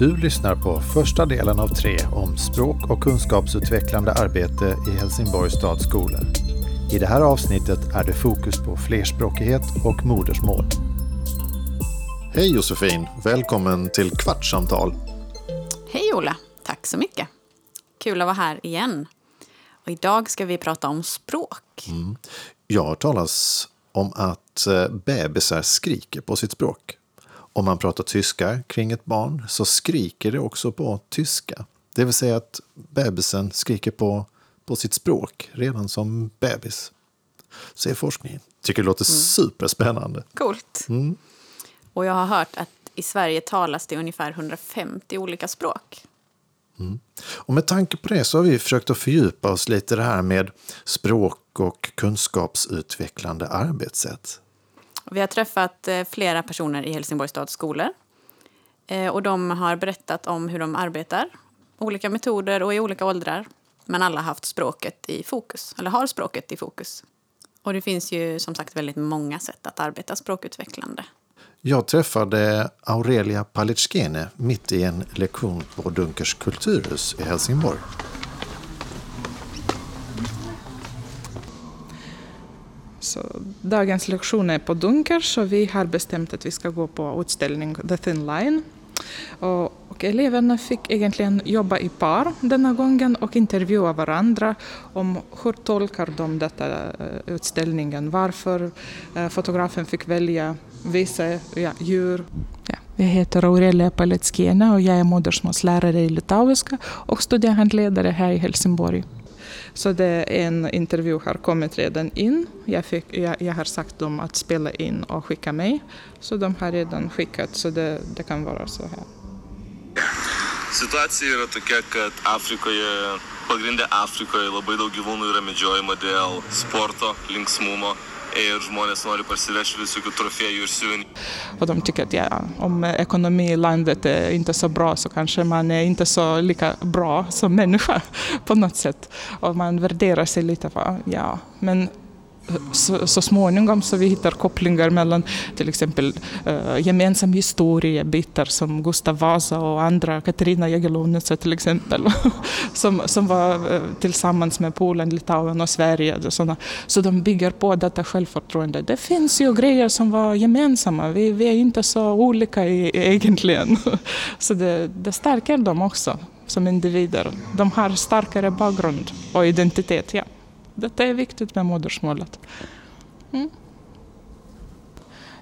Du lyssnar på första delen av tre om språk och kunskapsutvecklande arbete i Helsingborgs stads skolor. I det här avsnittet är det fokus på flerspråkighet och modersmål. Hej Josefin! Välkommen till Kvartssamtal. Hej Ola! Tack så mycket. Kul att vara här igen. Och idag ska vi prata om språk. Mm. Jag har talas om att eh, bebisar skriker på sitt språk. Om man pratar tyska kring ett barn så skriker det också på tyska. Det vill säga att bebisen skriker på, på sitt språk redan som bebis. Säger forskningen. Tycker det låter mm. superspännande. Coolt. Mm. Och jag har hört att i Sverige talas det ungefär 150 olika språk. Mm. Och med tanke på det så har vi försökt att fördjupa oss lite det här med språk och kunskapsutvecklande arbetssätt. Vi har träffat eh, flera personer i Helsingborgs stads skolor. Eh, och de har berättat om hur de arbetar, olika metoder och i olika åldrar. Men alla har haft språket i fokus, eller har språket i fokus. Och det finns ju som sagt väldigt många sätt att arbeta språkutvecklande. Jag träffade Aurelia Palitskene mitt i en lektion på Dunkers kulturhus i Helsingborg. Så dagens lektion är på Dunkers och vi har bestämt att vi ska gå på utställning The Thin Line. Och, och eleverna fick egentligen jobba i par denna gången och intervjua varandra om hur tolkar de detta eh, utställningen, varför eh, fotografen fick välja vissa ja, djur. Ja. Jag heter Aurelia Paletskena och jag är modersmålslärare i litauiska och studiehandledare här i Helsingborg. Så det en intervju har kommit redan in. Jag, fick, jag, jag har sagt dem att spela in och skicka mig. Så de har redan skickat, så det, det kan vara så här. Situacija yra tokia, kad Afrikoje, pagrindė Afrikoje labai daug gyvūnų yra medžiojama dėl sporto, linksmumo ir žmonės nori parsivežti visokių trofėjų ir siuvinių. Och de tycker att ja, om ekonomi i landet är inte så bra så kanske man är inte så lika bra som människa på något sätt. Och man värderar sig lite på, ja, men så, så småningom så vi hittar kopplingar mellan till exempel uh, gemensam historiebitar som Gustav Vasa och andra, Katarina Jagiellonica till exempel, som, som var uh, tillsammans med Polen, Litauen och Sverige. Såna. Så de bygger på detta självförtroende. Det finns ju grejer som var gemensamma, vi, vi är inte så olika i, egentligen. Så det, det stärker dem också som individer. De har starkare bakgrund och identitet. Ja. Detta är viktigt med modersmålet. Mm.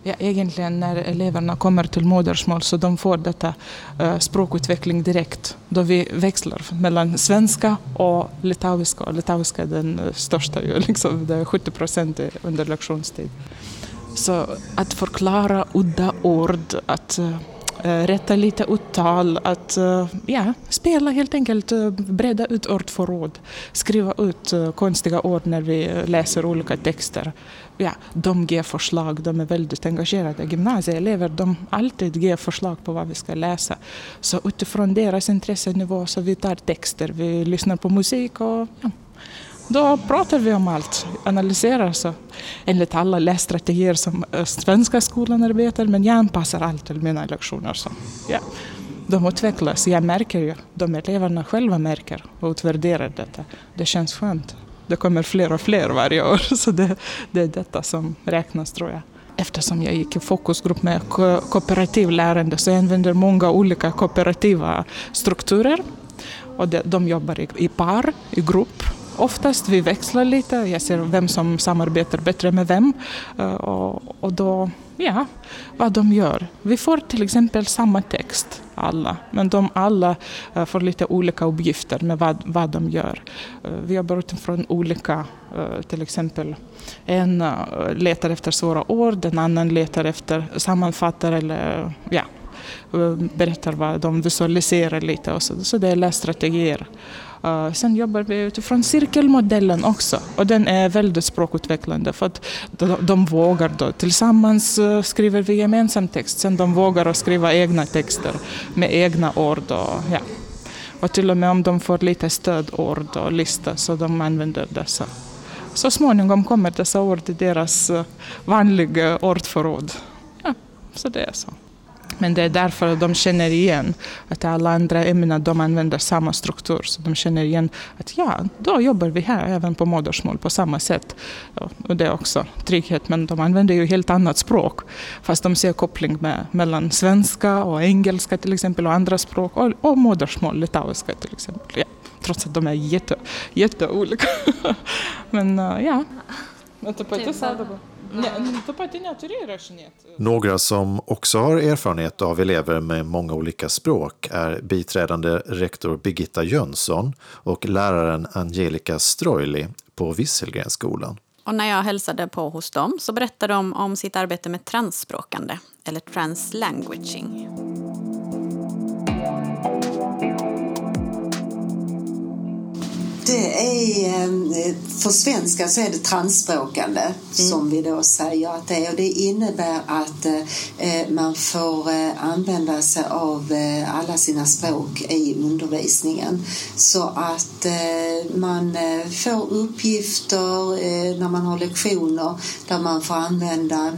Ja, egentligen när eleverna kommer till modersmål så de får detta eh, språkutveckling direkt då vi växlar mellan svenska och litauiska. Och litauiska är den eh, största, liksom, det är 70 procent under lektionstid. Så att förklara udda ord, att Eh, Eh, rätta lite uttal, att eh, ja, spela helt enkelt, eh, bredda ut ordförråd, skriva ut konstiga ord när vi läser olika texter. Ja, de ger förslag, de är väldigt engagerade. Gymnasieelever, de alltid ger förslag på vad vi ska läsa. Så utifrån deras intressenivå så vi tar texter, vi lyssnar på musik och ja, då pratar vi om allt, analyserar så enligt alla lässtrategier som eh, svenska skolan arbetar men jag anpassar allt till mina lektioner. Så, ja. De utvecklas, jag märker ju, de eleverna själva märker och utvärderar detta. Det känns skönt. Det kommer fler och fler varje år så det, det är detta som räknas tror jag. Eftersom jag gick i fokusgrupp med ko kooperativlärande så jag använder många olika kooperativa strukturer. Och de, de jobbar i, i par, i grupp oftast. Vi växlar lite, jag ser vem som samarbetar bättre med vem. Eh, och, och då, ja, vad de gör. Vi får till exempel samma text, alla, men de alla eh, får lite olika uppgifter med vad, vad de gör. Eh, vi jobbar utifrån olika, eh, till exempel en letar efter svåra ord, en annan letar efter sammanfattar eller ja, berättar vad de visualiserar lite och så, så det är lässtrategier. Uh, sen jobbar vi utifrån cirkelmodellen också och den är väldigt språkutvecklande för att de, de vågar då. Tillsammans uh, skriver vi gemensam text, sen de vågar att skriva egna texter med egna ord. Och, ja. och till och med om de får lite stödord och lista så de använder dessa. Så småningom kommer dessa ord i deras uh, vanliga ordförråd. Ja, så det är så. Men det är därför de känner igen att alla andra ämnen de använder samma struktur. Så de känner igen att ja, då jobbar vi här även på modersmål på samma sätt. Och det är också trygghet, men de använder ju helt annat språk. Fast de ser koppling med, mellan svenska och engelska till exempel och andra språk och, och modersmål, litauiska till exempel. Ja, trots att de är jätte, jätteolika. men uh, ja. Några som också har erfarenhet av elever med många olika språk är biträdande rektor Birgitta Jönsson och läraren Angelica Stroili på Visselgrensskolan. Och när jag hälsade på hos dem så berättade de om sitt arbete med transspråkande, eller translanguaging. Är, eh, för svenska så är det transspråkande mm. som vi då säger att det är. Och det innebär att eh, man får eh, använda sig av alla sina språk i undervisningen. Så att man får uppgifter när man har lektioner där man får använda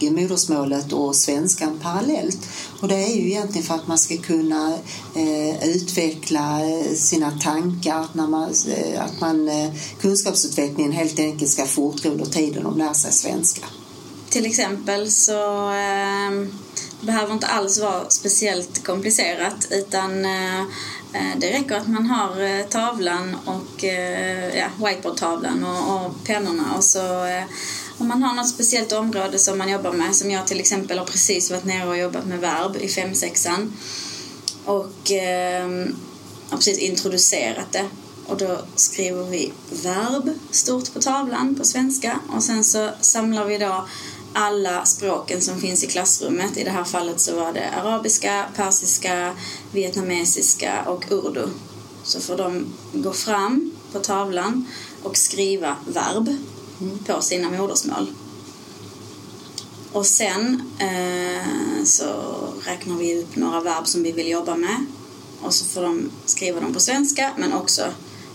modersmålet och svenskan parallellt och det är ju egentligen för att man ska kunna eh, utveckla eh, sina tankar när man, eh, att man, kunskapsutvecklingen helt enkelt ska fortgå under tiden de lär sig svenska. Till exempel så eh, behöver inte alls vara speciellt komplicerat utan eh, det räcker att man har tavlan och ja, whiteboardtavlan och, och pennorna och så om man har något speciellt område som man jobbar med som jag till exempel har precis varit nere och jobbat med verb i 5-6an och eh, har precis introducerat det och då skriver vi verb stort på tavlan på svenska och sen så samlar vi då alla språken som finns i klassrummet. I det här fallet så var det arabiska, persiska, vietnamesiska och urdu. Så får de gå fram på tavlan och skriva verb på sina modersmål. Och sen eh, så räknar vi upp några verb som vi vill jobba med och så får de skriva dem på svenska men också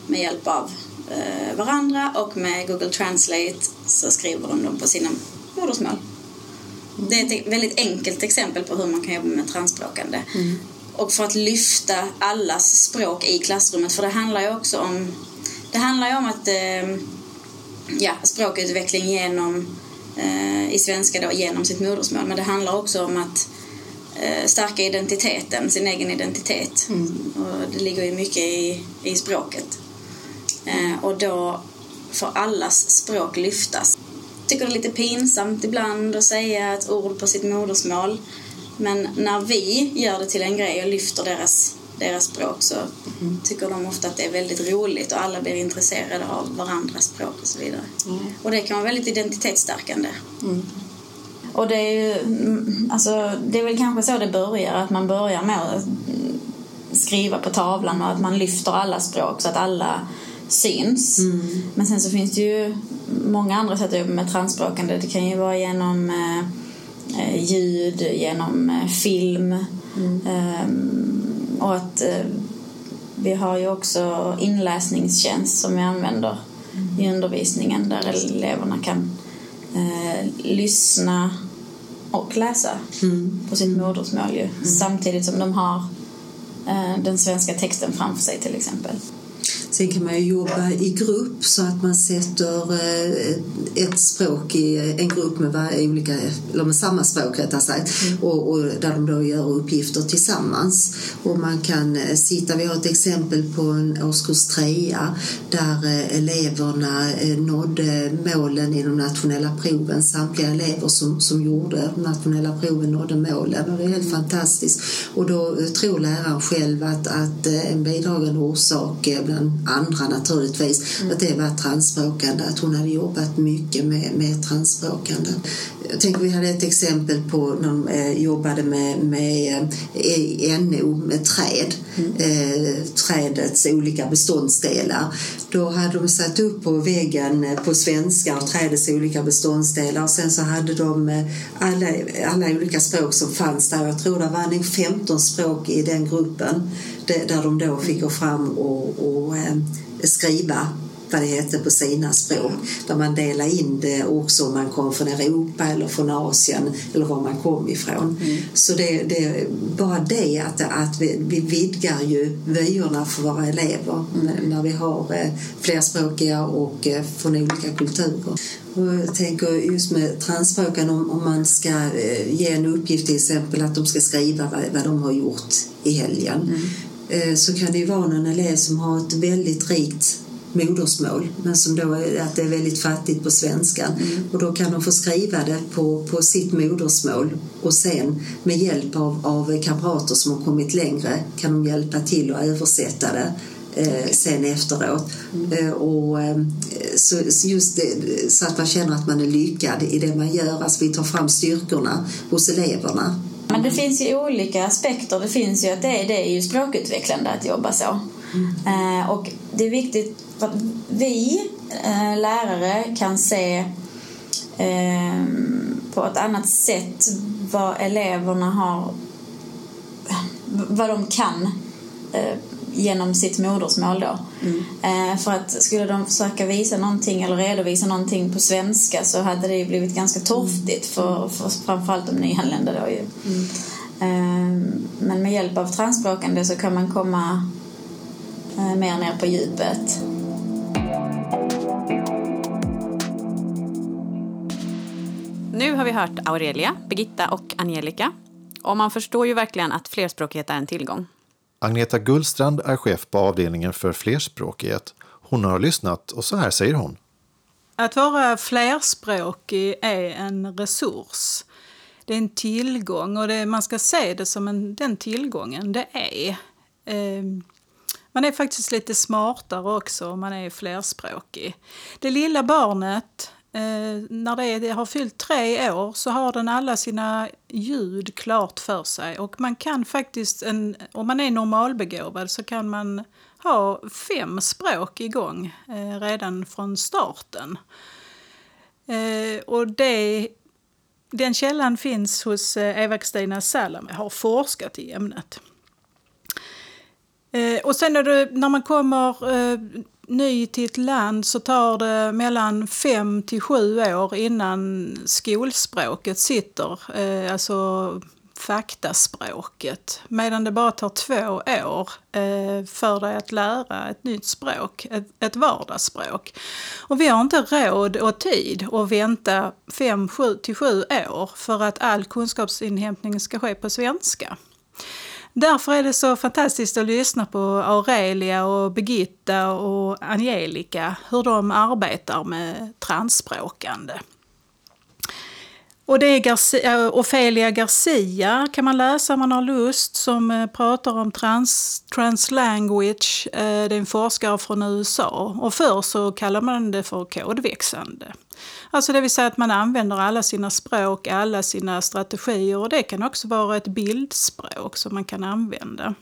med hjälp av eh, varandra och med Google Translate så skriver de dem på sina modersmål. Det är ett väldigt enkelt exempel på hur man kan jobba med transspråkande. Mm. Och för att lyfta allas språk i klassrummet, för det handlar ju också om det handlar ju om att eh, ja, språkutveckling genom eh, i svenska då genom sitt modersmål men det handlar också om att eh, stärka identiteten, sin egen identitet. Mm. Och det ligger ju mycket i, i språket. Eh, och då får allas språk lyftas. Jag tycker det är lite pinsamt ibland att säga ett ord på sitt modersmål. Men när vi gör det till en grej och lyfter deras, deras språk så mm. tycker de ofta att det är väldigt roligt och alla blir intresserade av varandras språk och så vidare. Mm. Och det kan vara väldigt identitetsstärkande. Mm. Och det är ju, mm, alltså, det är väl kanske så det börjar, att man börjar med att skriva på tavlan och att man lyfter alla språk så att alla syns. Mm. Men sen så finns det ju många andra sätt att jobba med transspråkande. Det kan ju vara genom eh, eh ljud, genom eh, film. Mm. Och att eh, vi har ju också inläsningstjänst som vi använder mm. i undervisningen där eleverna kan eh, lyssna och läsa mm. på sitt modersmål ju, mm. samtidigt som de har eh, den svenska texten framför sig till exempel. Sen kan man jobba i grupp så att man sätter eh, ett språk i en grupp med, olika, eller med samma språk rättare sagt mm. och, och, där de då gör uppgifter tillsammans. Och man kan eh, sitta, vi har ett exempel på en årskurs trea där eh, eleverna nådde målen i de nationella proven. Samtliga elever som, som gjorde de nationella proven nådde målen och det är helt fantastiskt. Och då tror läraren själv att, att en bidragande orsak bland andra naturligtvis, mm. att det var transspråkande, att hon hade jobbat mycket med, med transspråkande. Jag tänker vi hade ett exempel på när de eh, jobbade med, med eh, NO, med träd, mm. eh, trädets olika beståndsdelar. Då hade de satt upp på väggen eh, på svenska och trädets olika beståndsdelar och sen så hade de eh, alla, alla olika språk som fanns där. Jag tror det var nog 15 språk i den gruppen där de då fick gå fram och, och eh, skriva vad det hette på sina språk. Där man delar in det också om man kom från Europa eller från Asien eller var man kom ifrån. Mm. Så det, det, bara det att, att vi, vi vidgar ju vyerna för våra elever mm. när vi har eh, flerspråkiga och eh, från olika kulturer. Och jag tänker just med transspråken om, om man ska eh, ge en uppgift till exempel att de ska skriva vad, vad de har gjort i helgen. Mm. Eh, så kan det ju vara någon elev som har ett väldigt rikt modersmål men som då är, att det är väldigt fattigt på svenska. Mm. Och då kan de få skriva det på, på sitt modersmål och sen med hjälp av, av kamrater som har kommit längre kan de hjälpa till att översätta det eh, sen efteråt. Mm. Eh, och, eh, så, just det, så att man känner att man är lyckad i det man gör. Alltså vi tar fram styrkorna hos eleverna men det finns ju olika aspekter. Det finns ju att det är, det är ju språkutvecklande att jobba så. Mm. Eh, och det är viktigt för att vi eh, lärare kan se eh, på ett annat sätt vad eleverna har, vad de kan genom sitt modersmål då. Mm. Eh, för att skulle de försöka visa någonting eller redovisa någonting på svenska så hade det ju blivit ganska torftigt för, för framförallt de nyanlända då ju. Mm. Eh, men med hjälp av transspråkande så kan man komma eh, mer ner på djupet. Nu har vi hört Aurelia, Birgitta och Angelica. Och man förstår ju verkligen att flerspråkighet är en tillgång. Agneta Gullstrand är chef på avdelningen för flerspråkighet. Hon har lyssnat och så här säger hon. Att vara flerspråkig är en resurs. Det är en tillgång och det, man ska se det som en, den tillgången det är. Ehm, man är faktiskt lite smartare också om man är flerspråkig. Det lilla barnet Eh, när det, det har fyllt tre år så har den alla sina ljud klart för sig. Och man kan faktiskt, en, om man är normalbegåvad så kan man ha fem språk igång eh, redan från starten. Eh, och det, den källan finns hos eh, Eva-Kristina Salame, har forskat i ämnet. Eh, och sen är det, när man kommer eh, ny till ett land så tar det mellan fem till sju år innan skolspråket sitter, eh, alltså faktaspråket. Medan det bara tar två år eh, för dig att lära ett nytt språk, ett, ett vardagsspråk. Och vi har inte råd och tid att vänta fem sju till sju år för att all kunskapsinhämtning ska ske på svenska. Därför är det så fantastiskt att lyssna på Aurelia och Birgitta och Angelica, hur de arbetar med transspråkande. Och det är Garcia, äh, Ofelia Garcia kan man läsa om man har lust som äh, pratar om trans, translanguage. Äh, det är en forskare från USA och förr så kallade man det för kodväxande. Alltså det vill säga att man använder alla sina språk, alla sina strategier och det kan också vara ett bildspråk som man kan använda.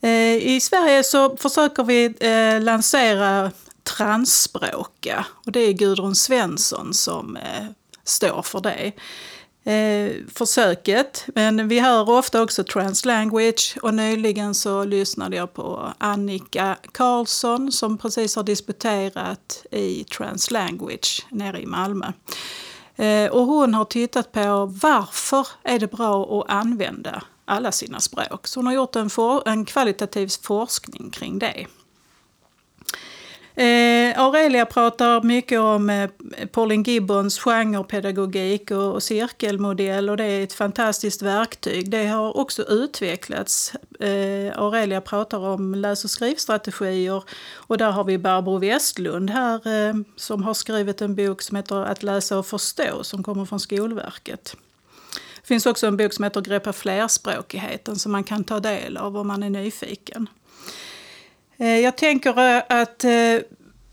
Eh, I Sverige så försöker vi eh, lansera transspråka och det är Gudrun Svensson som eh, står för det eh, försöket. Men vi hör ofta också translanguage och nyligen så lyssnade jag på Annika Karlsson som precis har disputerat i translanguage nere i Malmö. Eh, och hon har tittat på varför är det bra att använda alla sina språk. Så hon har gjort en, for, en kvalitativ forskning kring det. Eh, Aurelia pratar mycket om eh, Pauline Gibbons genrepedagogik och, och cirkelmodell och det är ett fantastiskt verktyg. Det har också utvecklats. Eh, Aurelia pratar om läs och skrivstrategier och där har vi Barbro Westlund här eh, som har skrivit en bok som heter Att läsa och förstå som kommer från Skolverket. Det finns också en bok som heter Greppa flerspråkigheten som man kan ta del av om man är nyfiken. Eh, jag tänker eh, att eh,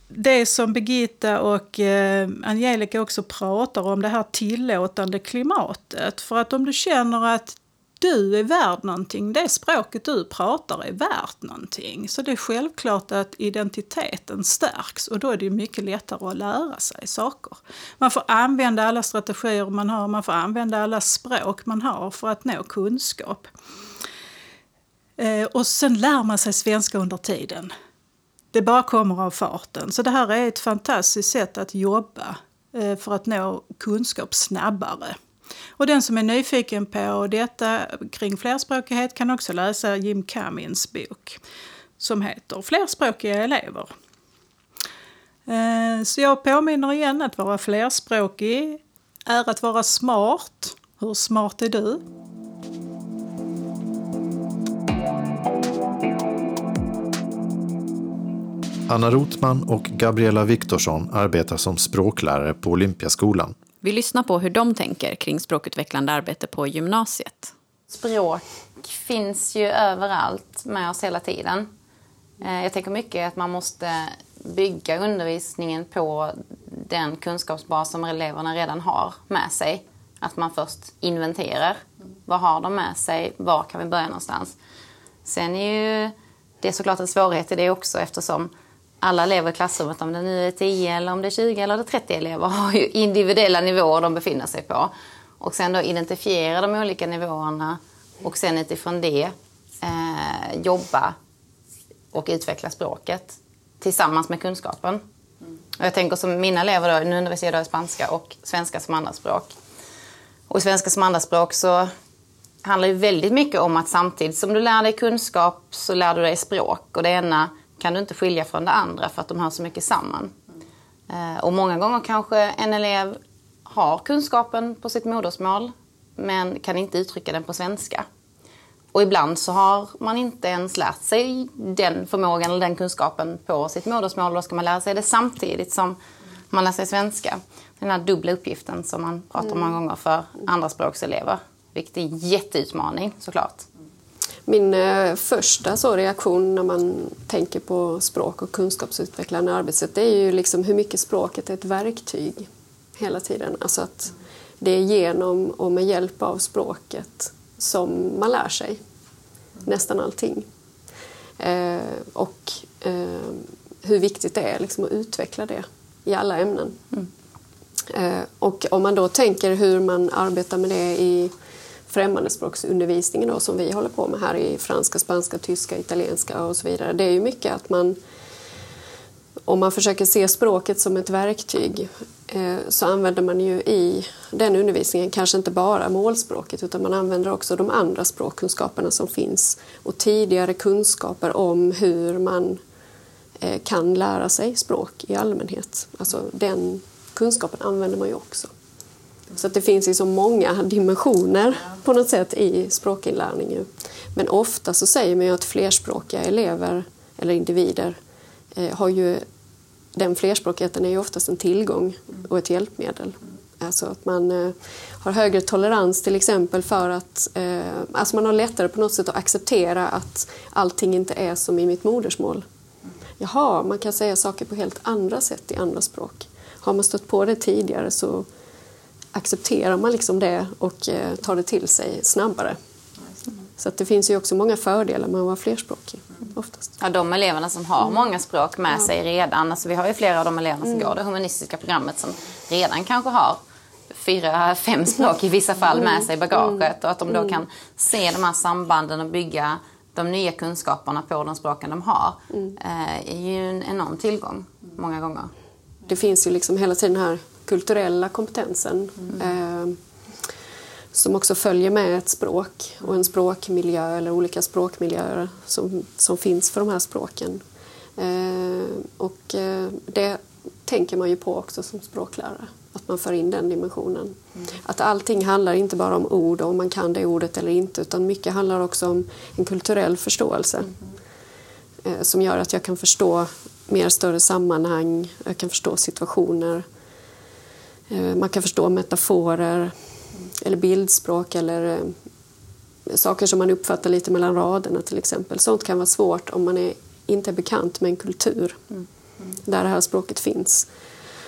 det som Birgitta och Angelica också pratar om, det här tillåtande klimatet. För att om du känner att du är värd någonting, det språket du pratar är värt någonting. Så det är självklart att identiteten stärks och då är det mycket lättare att lära sig saker. Man får använda alla strategier man har, man får använda alla språk man har för att nå kunskap. Eh, och sen lär man sig svenska under tiden. Det bara kommer av farten. Så det här är ett fantastiskt sätt att jobba eh, för att nå kunskap snabbare. Och den som är nyfiken på detta kring flerspråkighet kan också läsa Jim Cummins bok som heter Flerspråkiga elever. Eh, så jag påminner igen att vara flerspråkig är att vara smart. Hur smart är du? Anna Rotman och Gabriella Viktorsson arbetar som språklärare på Olympiaskolan. Vi lyssnar på hur de tänker kring språkutvecklande arbete på gymnasiet. Språk finns ju överallt med oss hela tiden. Eh, jag tänker mycket att man måste bygga undervisningen på den kunskapsbas som eleverna redan har med sig. Att man först inventerar. Vad har de med sig? Var kan vi börja någonstans? Sen är ju det är såklart en svårighet i det också eftersom alla elever i klassrummet, om det nu är 10 eller om det är 20 eller 30 elever, har ju individuella nivåer de befinner sig på. Och sen då identifiera de olika nivåerna och sen utifrån det eh, jobba och utveckla språket tillsammans med kunskapen. Och jag tänker som mina elever då, nu undervisar jag i spanska och svenska som andraspråk. Och i svenska som andraspråk så handlar det väldigt mycket om att samtidigt som du lär dig kunskap så lär du dig språk. Och det ena kan du inte skilja från det andra för att de hör så mycket samman. Eh, och många gånger kanske en elev har kunskapen på sitt modersmål men kan inte uttrycka den på svenska. Och ibland så har man inte ens lärt sig den förmågan eller den kunskapen på sitt modersmål. Och då ska man lära sig det samtidigt som man lär sig svenska. Den här dubbla uppgiften som man pratar om många gånger för andraspråkselever. Vilket är en jätteutmaning såklart. Min eh, första så reaktion när man tänker på språk och kunskapsutvecklande arbetssätt det är ju liksom hur mycket språket är ett verktyg hela tiden. Alltså att det är genom och med hjälp av språket som man lär sig nästan allting. Eh, och eh, hur viktigt det är liksom att utveckla det i alla ämnen. Mm. Och om man då tänker hur man arbetar med det i främmandespråksundervisningen då, som vi håller på med här i franska, spanska, tyska, italienska och så vidare. Det är ju mycket att man om man försöker se språket som ett verktyg eh, så använder man ju i den undervisningen kanske inte bara målspråket utan man använder också de andra språkkunskaperna som finns och tidigare kunskaper om hur man eh, kan lära sig språk i allmänhet. Alltså den kunskapen använder man ju också. Så att det finns ju så många dimensioner på något sätt i språkinlärning. Men ofta så säger man ju att flerspråkiga elever eller individer eh, har ju den flerspråkigheten är ju oftast en tillgång och ett hjälpmedel. Alltså att man eh, har högre tolerans till exempel för att eh, alltså man har lättare på något sätt att acceptera att allting inte är som i mitt modersmål. Jaha, man kan säga saker på helt andra sätt i andra språk. Har man stött på det tidigare så accepterar man liksom det och eh, tar det till sig snabbare. Så det finns ju också många fördelar med att vara flerspråkig. Oftast. Ja, de eleverna som har mm. många språk med ja. sig redan. Alltså vi har ju flera av de eleverna som mm. går det humanistiska programmet som redan kanske har fyra, fem språk i vissa fall med mm. sig i bagaget. Och att de då mm. kan se de här sambanden och bygga de nya kunskaperna på de språken de har. Mm. Eh, är ju en enorm tillgång många gånger. Det finns ju liksom hela tiden den här kulturella kompetensen. Eh, som också följer med ett språk och en språkmiljö eller olika språkmiljöer som, som finns för de här språken. Eh, och eh, det tänker man ju på också som språklärare, att man för in den dimensionen. Mm. Att allting handlar inte bara om ord och om man kan det ordet eller inte utan mycket handlar också om en kulturell förståelse mm. som gör att jag kan förstå mer större sammanhang, jag kan förstå situationer, Eh, man kan förstå metaforer, eller bildspråk eller eh, saker som man uppfattar lite mellan raderna till exempel. Sånt kan vara svårt om man är, inte är bekant med en kultur mm. Mm. där det här språket finns.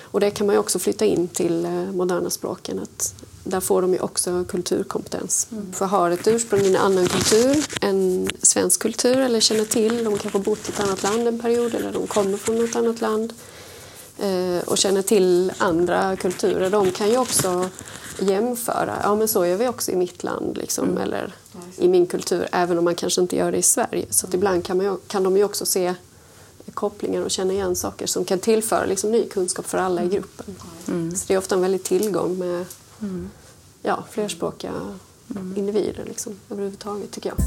Och det kan man ju också flytta in till eh, moderna språken. Att där får de ju också kulturkompetens. Mm. För har ett ursprung i en annan kultur än svensk kultur eller känner till, de kanske har bott i ett annat land en period eller de kommer från något annat land och känner till andra kulturer. De kan ju också jämföra. Ja, men så gör vi också i mitt land liksom, mm. eller i min kultur, även om man kanske inte gör det i Sverige. Så att ibland kan, man, kan de ju också se kopplingar och känna igen saker som kan tillföra liksom ny kunskap för alla i gruppen. Mm. Så det är ofta en väldig tillgång med mm. ja, flerspråkiga mm. individer liksom, överhuvudtaget tycker jag.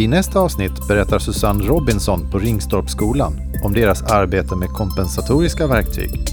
I nästa avsnitt berättar Susanne Robinson på Ringstorpsskolan om deras arbete med kompensatoriska verktyg.